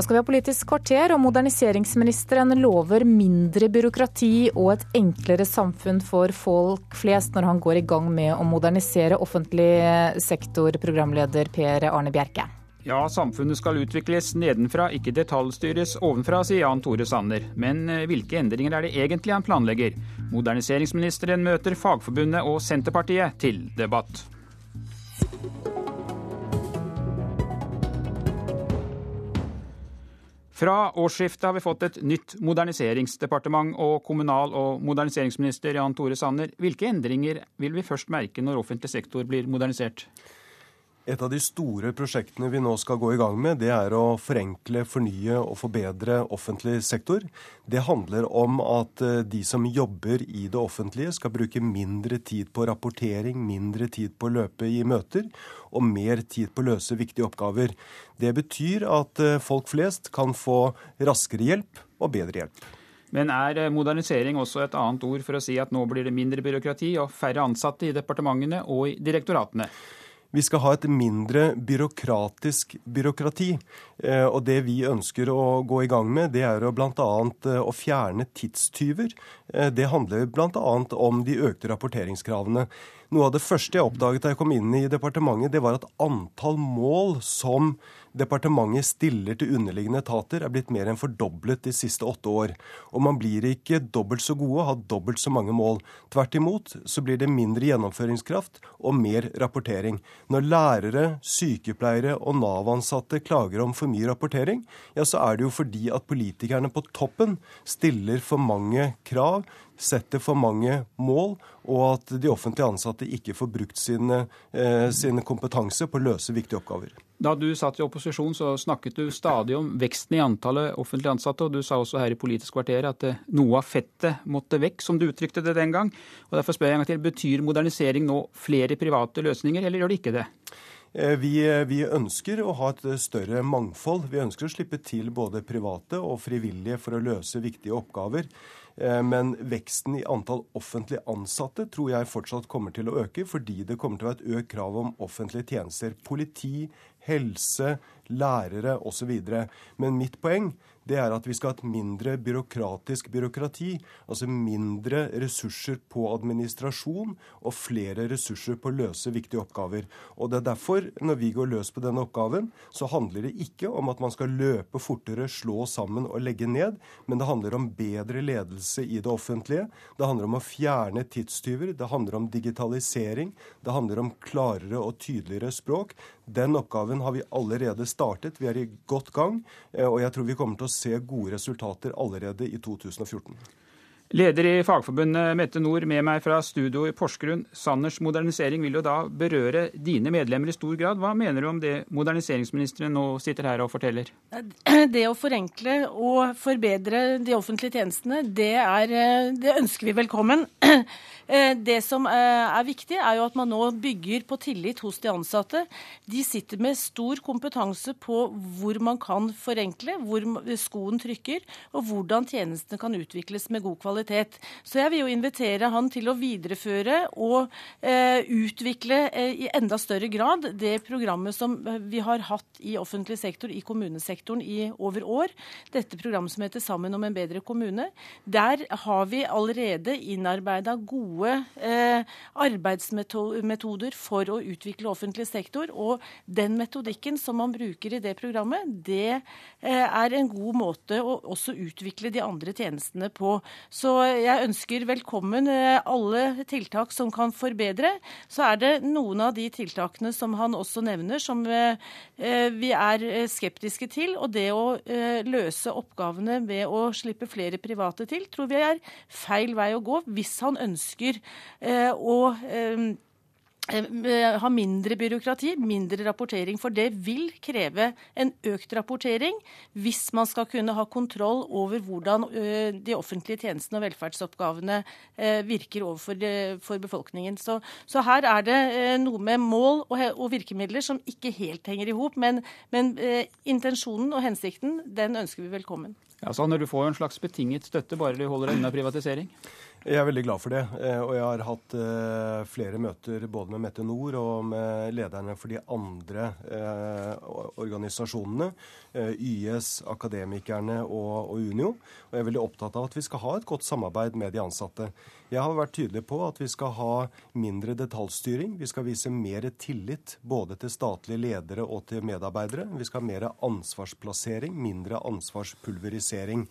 Da skal vi ha Politisk kvarter, og moderniseringsministeren lover mindre byråkrati og et enklere samfunn for folk flest når han går i gang med å modernisere offentlig sektor, programleder Per Arne Bjerke. Ja, samfunnet skal utvikles nedenfra, ikke detaljstyres ovenfra, sier Jan Tore Sanner. Men eh, hvilke endringer er det egentlig han planlegger? Moderniseringsministeren møter Fagforbundet og Senterpartiet til debatt. Fra årsskiftet har vi fått et nytt moderniseringsdepartement og kommunal- og moderniseringsminister Jan Tore Sanner. Hvilke endringer vil vi først merke når offentlig sektor blir modernisert? Et av de store prosjektene vi nå skal gå i gang med, det er å forenkle, fornye og forbedre offentlig sektor. Det handler om at eh, de som jobber i det offentlige skal bruke mindre tid på rapportering, mindre tid på å løpe i møter og mer tid på å løse viktige oppgaver. Det betyr at eh, folk flest kan få raskere hjelp og bedre hjelp. Men er eh, modernisering også et annet ord for å si at nå blir det mindre byråkrati og færre ansatte i departementene og i direktoratene? Vi skal ha et mindre byråkratisk byråkrati. Eh, og det vi ønsker å gå i gang med, det er bl.a. Eh, å fjerne tidstyver. Eh, det handler bl.a. om de økte rapporteringskravene. Noe av det første jeg oppdaget da jeg kom inn i departementet, det var at antall mål som departementet stiller til underliggende etater, er blitt mer enn fordoblet de siste åtte år. Og man blir ikke dobbelt så gode, har dobbelt så mange mål. Tvert imot så blir det mindre gjennomføringskraft og mer rapportering. Når lærere, sykepleiere og Nav-ansatte klager om for mye rapportering, ja, så er det jo fordi at politikerne på toppen stiller for mange krav setter for mange mål, og at de offentlig ansatte ikke får brukt sin, eh, sin kompetanse på å løse viktige oppgaver. Da du satt i opposisjon, så snakket du stadig om veksten i antallet offentlig ansatte, og du sa også her i Politisk kvarter at eh, noe av fettet måtte vekk, som du uttrykte det den gang. Og Derfor spør jeg en gang til, betyr modernisering nå flere private løsninger, eller gjør det ikke det? Eh, vi, vi, ønsker å ha et større mangfold. Vi ønsker å slippe til både private og frivillige for å løse viktige oppgaver. Men veksten i antall offentlig ansatte tror jeg fortsatt kommer til å øke, fordi det kommer til å være et økt krav om offentlige tjenester. Politi, helse, lærere osv. Men mitt poeng det er at vi skal ha et mindre byråkratisk byråkrati. Altså mindre ressurser på administrasjon og flere ressurser på å løse viktige oppgaver. Og det er derfor, når vi går løs på denne oppgaven, så handler det ikke om at man skal løpe fortere, slå sammen og legge ned, men det handler om bedre ledelse i det offentlige. Det handler om å fjerne tidstyver. Det handler om digitalisering. Det handler om klarere og tydeligere språk. Den oppgaven har vi allerede startet. Vi er i godt gang. Eh, og jeg tror vi kommer til å se gode resultater allerede i 2014. Leder i Fagforbundet Mette Nord med meg fra studio i Porsgrunn. Sanners modernisering vil jo da berøre dine medlemmer i stor grad. Hva mener du om det moderniseringsministeren nå sitter her og forteller? Det å forenkle og forbedre de offentlige tjenestene, det, er, eh, det ønsker vi velkommen. Eh, det som eh, er viktig, er jo at man nå bygger på tillit hos de ansatte. De sitter med stor kompetanse på hvor man kan forenkle, hvor skoen trykker, og hvordan tjenestene kan utvikles med god kvalitet. Så jeg vil jo invitere han til å videreføre og eh, utvikle eh, i enda større grad det programmet som vi har hatt i offentlig sektor, i kommunesektoren, i over år. Dette programmet som heter Sammen om en bedre kommune. Der har vi allerede innarbeida gode eh, arbeidsmetoder for å utvikle offentlig sektor. Og den metodikken som man bruker i det programmet, det eh, er en god måte å også utvikle de andre tjenestene på. Så jeg ønsker velkommen eh, alle tiltak som kan forbedre. Så er det noen av de tiltakene som han også nevner, som eh, eh, vi er skeptiske til. Og det å løse oppgavene ved å slippe flere private til, tror vi er feil vei å gå hvis han ønsker å ha mindre byråkrati, mindre rapportering. For det vil kreve en økt rapportering hvis man skal kunne ha kontroll over hvordan de offentlige tjenestene og velferdsoppgavene virker overfor befolkningen. Så, så, her er det noe med mål og, virkemidler som ikke helt henger i hop. Men, men intensjonen og hensikten, den ønsker vi velkommen. Ja, når Du får en slags betinget støtte bare du holder deg unna privatisering? Jeg er veldig glad for det. Eh, og jeg har hatt eh, flere møter både med Mette Nord og med lederne for de andre eh, organisasjonene. YS, Akademikerne og, Unio. Og jeg er veldig opptatt av at vi skal ha et godt samarbeid med de ansatte. Jeg har vært tydelig på at vi skal ha mindre detaljstyring. Vi skal vise mer tillit både til statlige ledere og til medarbeidere. Vi skal ha mer ansvarsplassering, mindre ansvarspulverisering.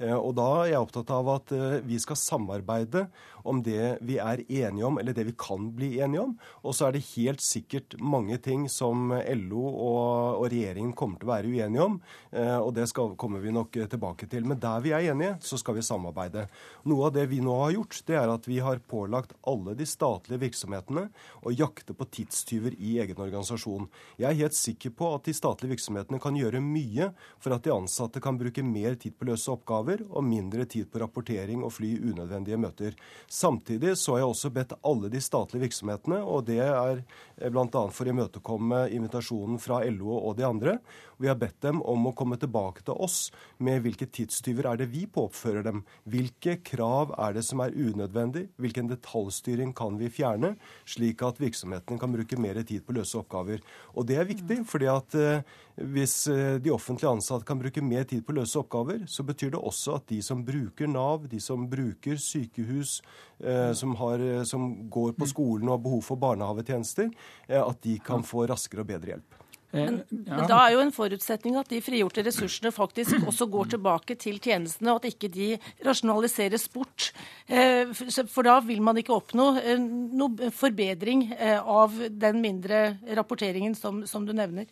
Eh, og da er jeg opptatt av at eh, vi skal samarbeide om det vi er enige om, eller det vi kan bli enige om. Og så er det helt sikkert mange ting som LO og, og regjeringen kommer til å være uenige om. Eh, og det skal, kommer vi nok tilbake til. Men der vi er enige, så skal vi samarbeide. Noe av det vi nå har gjort, det er at vi har pålagt alle de statlige virksomhetene å jakte på tidstyver i egen organisasjon. Jeg er helt sikker på at de statlige virksomhetene kan gjøre mye for at de ansatte kan bruke mer tid på løse oppgaver og mindre tid på rapportering og fly unødvendige møter. Samtidig så har jeg også bedt alle de statlige virksomhetene, og det er bl.a. for å imøtekomme invitasjonen fra LO og de andre, vi har bedt dem om å komme tilbake til oss med hvilke tidstyver er det vi påfører dem. Hvilke krav er det som er unødvendig? Hvilken detaljstyring kan vi fjerne, slik at virksomhetene kan bruke mer tid på å løse oppgaver. Og det er viktig, fordi at eh, hvis eh, de offentlige ansatte kan bruke mer tid på å løse oppgaver, så betyr det også at de som bruker Nav, de som bruker sykehus, eh, som, har, som går på skolen og har behov for barnehagetjenester, at de kan få raskere og bedre hjelp. Eh, men, ja. men, da er jo en forutsetning at de frigjorte ressursene faktisk også går tilbake til tjenestene, og at ikke de rasjonaliseres bort. Eh, for da vil man ikke oppnå eh, noe forbedring av den mindre rapporteringen som, som du nevner.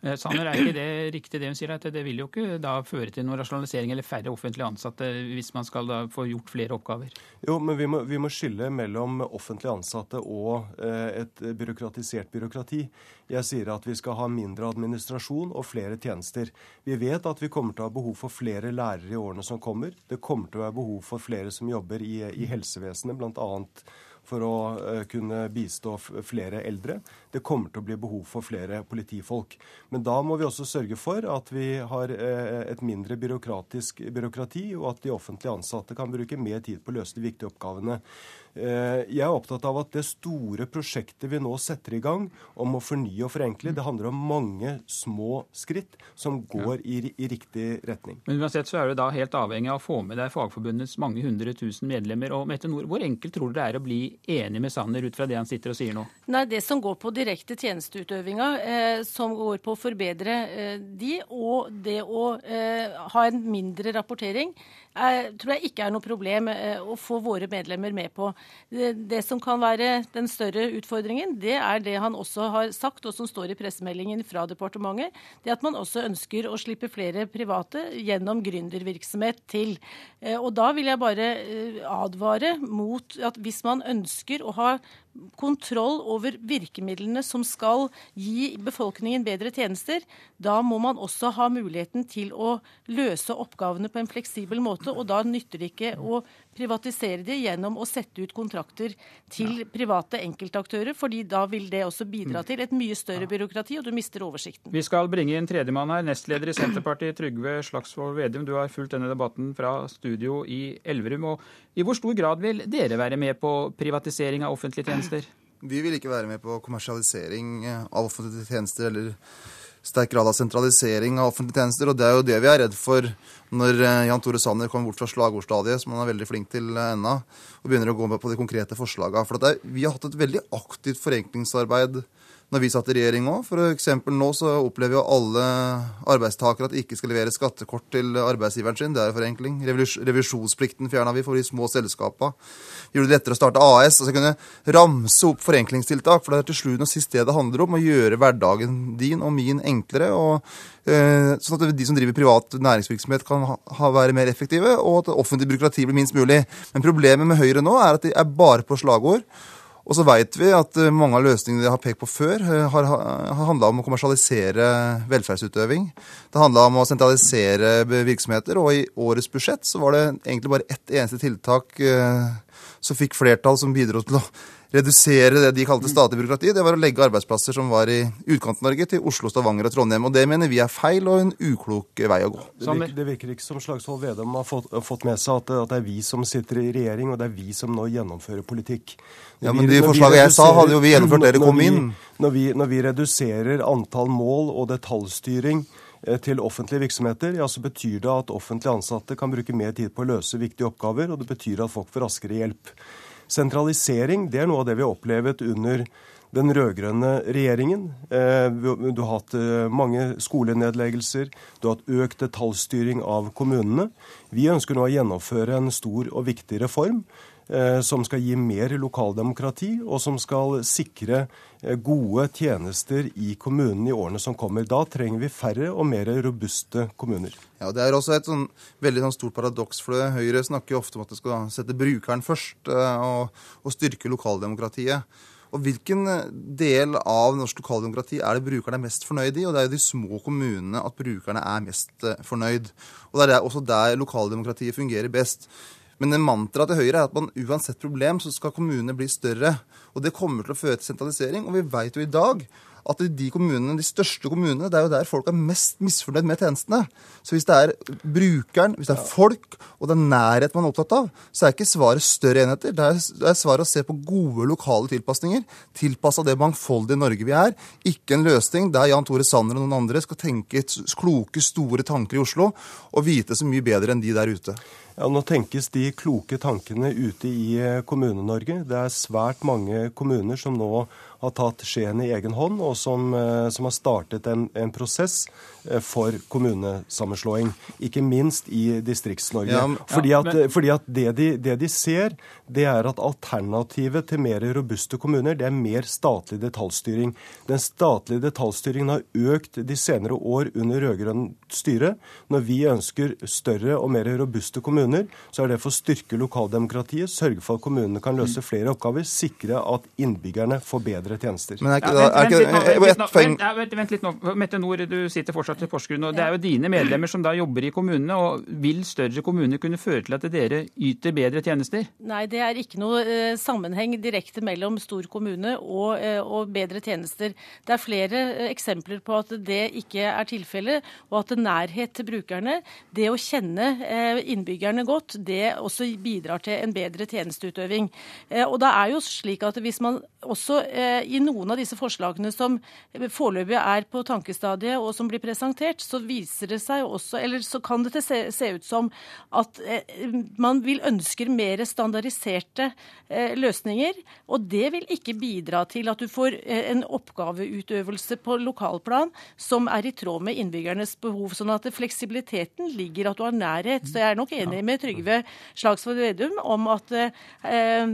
Eh, Sanner, er ikke det riktig det hun sier, at det vil jo ikke da føre til noen rasjonalisering eller færre offentlige ansatte hvis man skal da få gjort flere oppgaver? Jo, men vi må, vi må skille mellom offentlige ansatte og eh, et byråkratisert byråkrati. Jeg sier at vi skal ha mindre administrasjon og flere tjenester. Vi vet at vi kommer til å ha behov for flere lærere i årene som kommer. Det kommer til å være behov for flere som jobber i, i helsevesenet, bl.a for å uh, kunne bistå flere eldre. Det kommer til å bli behov for flere politifolk. Men da må vi også sørge for at vi har uh, et mindre byråkratisk byråkrati, og at de offentlige ansatte kan bruke mer tid på å løse de viktige oppgavene. Uh, jeg er opptatt av at det store prosjektet vi nå setter i gang om å fornye og forenkle, det handler om mange små skritt som går i, i riktig retning. Men uansett så er du da helt avhengig av å få med deg Fagforbundets mange hundre tusen medlemmer. og Mette Nord, Hvor enkelt tror du det er å bli enig med Sanner ut fra det han sitter og sier nå? Nei, Det som går på direkte tjenesteutøvinga, eh, som går på å forbedre eh, de, og det å eh, ha en mindre rapportering, er, tror jeg ikke er noe problem eh, å få våre medlemmer med på. Det, som kan være den større utfordringen, det er det han også har sagt, og som står i pressemeldingen fra departementet, det at man også ønsker å slippe flere private gjennom gründervirksomhet til. Eh, og da vil jeg bare eh, advare mot at hvis man ønsker å ha kontroll over virkemidlene som skal gi befolkningen bedre tjenester, da må man også ha muligheten til å løse oppgavene på en fleksibel måte. Og da nytter det ikke å privatisere det gjennom å sette ut kontrakter til private enkeltaktører, fordi da vil det også bidra til et mye større byråkrati, og du mister oversikten. Vi skal bringe inn tredjemann her, nestleder i Senterpartiet, Trygve Slagsvold Vedum. Du har fulgt denne debatten fra studio i Elverum. og I hvor stor grad vil dere være med på privatisering av offentlige tjenester? Vi vil ikke være med på kommersialisering av offentlige tjenester eller sterk grad av sentralisering av offentlige tjenester. Og det er jo det vi er redd for når eh, Jan Tore Sanner kommer bort fra slagordstadiet, som han er veldig flink til eh, ennå, og begynner å gå med på de konkrete forslagene. For vi har hatt et veldig aktivt forenklingsarbeid når vi satt i regjering òg. F.eks. nå så opplever jo alle arbeidstakere at de ikke skal levere skattekort til arbeidsgiveren sin. Det er forenkling. Revisjonsplikten fjerna vi for de små selskapene. Gjorde det lettere å starte AS. Altså kunne ramse opp forenklingstiltak. For det er til slutt og sist det det handler om. Å gjøre hverdagen din og min enklere. og eh, Sånn at de som driver privat næringsvirksomhet kan ha, være mer effektive, og at offentlig byråkrati blir minst mulig. Men problemet med Høyre nå er at de er bare på slagord. Og så veit vi at eh, mange av løsningene de har pekt på før, eh, har, har handla om å kommersialisere velferdsutøving. Det handla om å sentralisere virksomheter, og i årets budsjett så var det egentlig bare ett eneste tiltak eh, som fikk flertall, som bidro til å redusere det de kalte statlig byråkrati, det var å legge arbeidsplasser som var i Utkant-Norge, til Oslo, Stavanger og Trondheim. Og det mener vi er feil og en uklok vei å gå. Det virker, det virker ikke som Slagsvold Vedum har fått, fått med seg at, at, det er vi som sitter i regjering, og det er vi som nå gjennomfører politikk. Når ja, men de forslagene jeg sa, hadde jo vi gjennomført dere kom inn. Når vi, når vi reduserer antall mål og detaljstyring til offentlige virksomheter, ja, så betyr det at offentlige ansatte kan bruke mer tid på å løse viktige oppgaver, og det betyr at folk får raskere hjelp. Sentralisering det er noe av det vi har opplevd under den rød-grønne regjeringen. Eh, du har hatt eh, mange skolenedleggelser, du har hatt økt detaljstyring av kommunene. Vi ønsker nå å gjennomføre en stor og viktig reform Eh, som skal gi mer lokaldemokrati, og som skal sikre eh, gode tjenester i kommunene i årene som kommer. Da trenger vi færre og mer robuste kommuner. Ja, Det er også et sånn, veldig sånn stort paradoks. for det. Høyre snakker jo ofte om at det skal sette brukeren først eh, og, og styrke lokaldemokratiet. Og Hvilken del av norsk lokaldemokrati er det brukerne er mest fornøyd i? Og Det er jo de små kommunene at brukerne er mest fornøyd. Og Det er også der lokaldemokratiet fungerer best. Men mantraet til Høyre er at man uansett problem så skal kommunene bli større. Og det kommer til å føre til sentralisering. Og vi vet jo i dag at de kommunene, de største kommunene, det er jo der folk er mest misfornøyd med tjenestene. Så hvis det er brukeren, hvis det er folk, og det er nærhet man er opptatt av, så er ikke svaret større enheter. Det er, det er svaret å se på gode lokale tilpasninger. Tilpassa det mangfoldige Norge vi er. Ikke en løsning der Jan Tore Sanner og noen andre skal tenke kloke, store tanker i Oslo og vite så mye bedre enn de der ute. Ja, Nå tenkes de kloke tankene ute i eh, Kommune-Norge. Det er svært mange kommuner som nå har tatt skjeen i egen hånd, og som, eh, som har startet en, en, prosess eh, for kommunesammenslåing. Ikke minst i Distrikts-Norge. Ja, fordi, at, men... fordi at det, de, det, de, ser, det er at alternativet til mer robuste kommuner, det er mer statlig detaljstyring. Den statlige detaljstyringen har økt de senere år under rød-grønt styre. Når vi ønsker større og mer robuste kommuner, så er det for å styrke lokaldemokratiet, sørge for at kommunene kan løse flere oppgaver, sikre at innbyggerne får bedre tjenester. Men er ikke, ja, vent, vent, vent, vent, vent, vent litt nå. Mette Nord, du sitter fortsatt i Porsgrunn. og Det er jo dine medlemmer som da jobber i kommunene. og Vil større kommuner kunne føre til at dere yter bedre tjenester? Nei, det er ikke noe eh, sammenheng direkte mellom stor kommune og, eh, og, bedre tjenester. Det er flere eh, eksempler på at det ikke er tilfellet, og at nærhet til brukerne, det å kjenne eh, innbyggerne godt, det også bidrar til en bedre tjenesteutøving. Eh, og det er jo slik at hvis man også eh, i noen av disse forslagene som foreløpig er på tankestadiet og som blir presentert, så viser det seg også, eller så kan det se, ut som at eh, man vil ønsker mer standardiserte løsninger. Og det vil ikke bidra til at du får en oppgaveutøvelse på lokalplan som er i tråd med innbyggernes behov. Sånn at fleksibiliteten ligger at du har nærhet. Så jeg er nok enig med Trygve Slagsvold Vedum om at eh,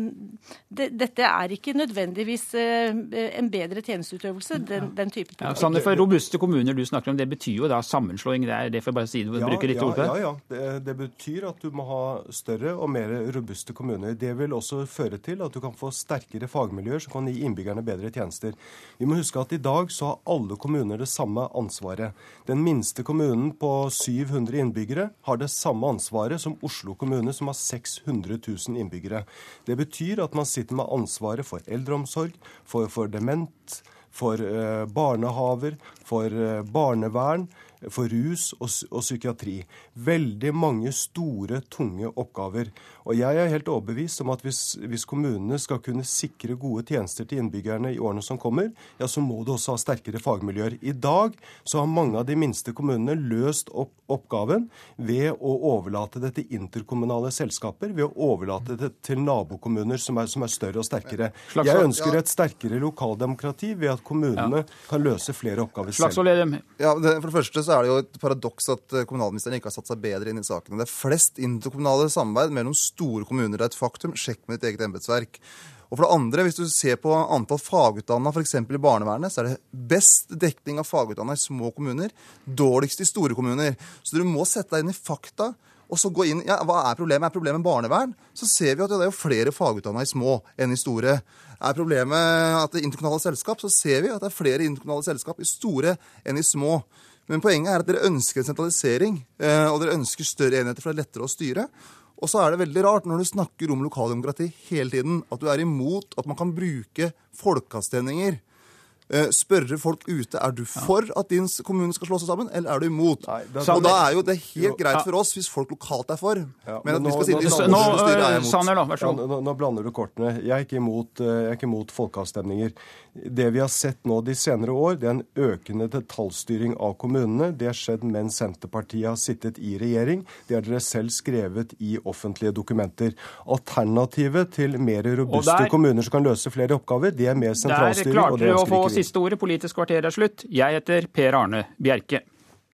det, dette er ikke nødvendigvis eh, en bedre tjenesteutøvelse, den, den type politikk. Ja, Sander, for Robuste kommuner du snakker om, det betyr jo da sammenslåing? Det er det for bare å si det, ja, bruke litt ja, ord på det? Ja, ja. Det, det, betyr at du må ha større og mer robuste kommuner. Det vil også føre til at du kan få sterkere fagmiljøer som kan gi innbyggerne bedre tjenester. Vi må huske at i dag så har alle kommuner det samme ansvaret. Den minste kommunen på 700 innbyggere har det samme ansvaret som Oslo kommune, som har 600 000 innbyggere. Det betyr at man sitter med ansvaret for eldreomsorg, for for, dement, for eh, barnehaver, for eh, barnevern, for rus og, og, psykiatri. Veldig mange store, tunge oppgaver. Og jeg er helt overbevist om at hvis, hvis, kommunene skal kunne sikre gode tjenester til innbyggerne i årene som kommer, ja, så må det også ha sterkere fagmiljøer. I dag så har mange av de minste kommunene løst opp oppgaven ved å overlate det til interkommunale selskaper, ved å overlate det til nabokommuner som er, som er større og sterkere. Jeg ønsker et sterkere lokaldemokrati ved at kommunene kan løse flere oppgaver selv. Ja, det, for det første så er det jo et paradoks at eh, kommunalministeren ikke har satt seg bedre inn i sakene. Det er flest interkommunale samarbeid mellom store kommuner. Det er et faktum. Sjekk med ditt eget embetsverk. Og for det andre, hvis du ser på antall fagutdanna f.eks. i barnevernet, så er det best dekning av fagutdanna i små kommuner, dårligst i store kommuner. Så du må sette deg inn i fakta. Og så gå inn, ja, Hva er problemet? Er problemet barnevern? Så ser vi at det er jo flere fagutdanna i små enn i store. Er problemet at det er interkommunale selskap, så ser vi at det er flere interkommunale selskap i store enn i små. Men poenget er at dere ønsker en sentralisering, eh, og dere ønsker større enheter for det er lettere å styre. Og så er det veldig rart når du snakker om lokaldemokrati hele tiden, at du er imot at man kan bruke folkeavstemninger spørre folk ute er du for at din kommune skal slå seg sammen, eller er du imot. Nei, det, og da er jo det helt greit for oss hvis folk lokalt er for. Ja, men, at vi skal sitte i Navnestyret, er jeg imot. Ja, nå, nå, blander du kortene. Jeg er ikke imot, eh, jeg er ikke imot folkeavstemninger. Det vi har sett nå de senere år, det er en økende detaljstyring av kommunene. Det har skjedd mens Senterpartiet har sittet i regjering. Det har dere selv skrevet i offentlige dokumenter. Alternativet til mer robuste der, kommuner som kan løse flere oppgaver, det er mer sentralstyring. Der klarte dere å få siste ordet. Politisk kvarter er slutt. Jeg heter Per Arne Bjerke.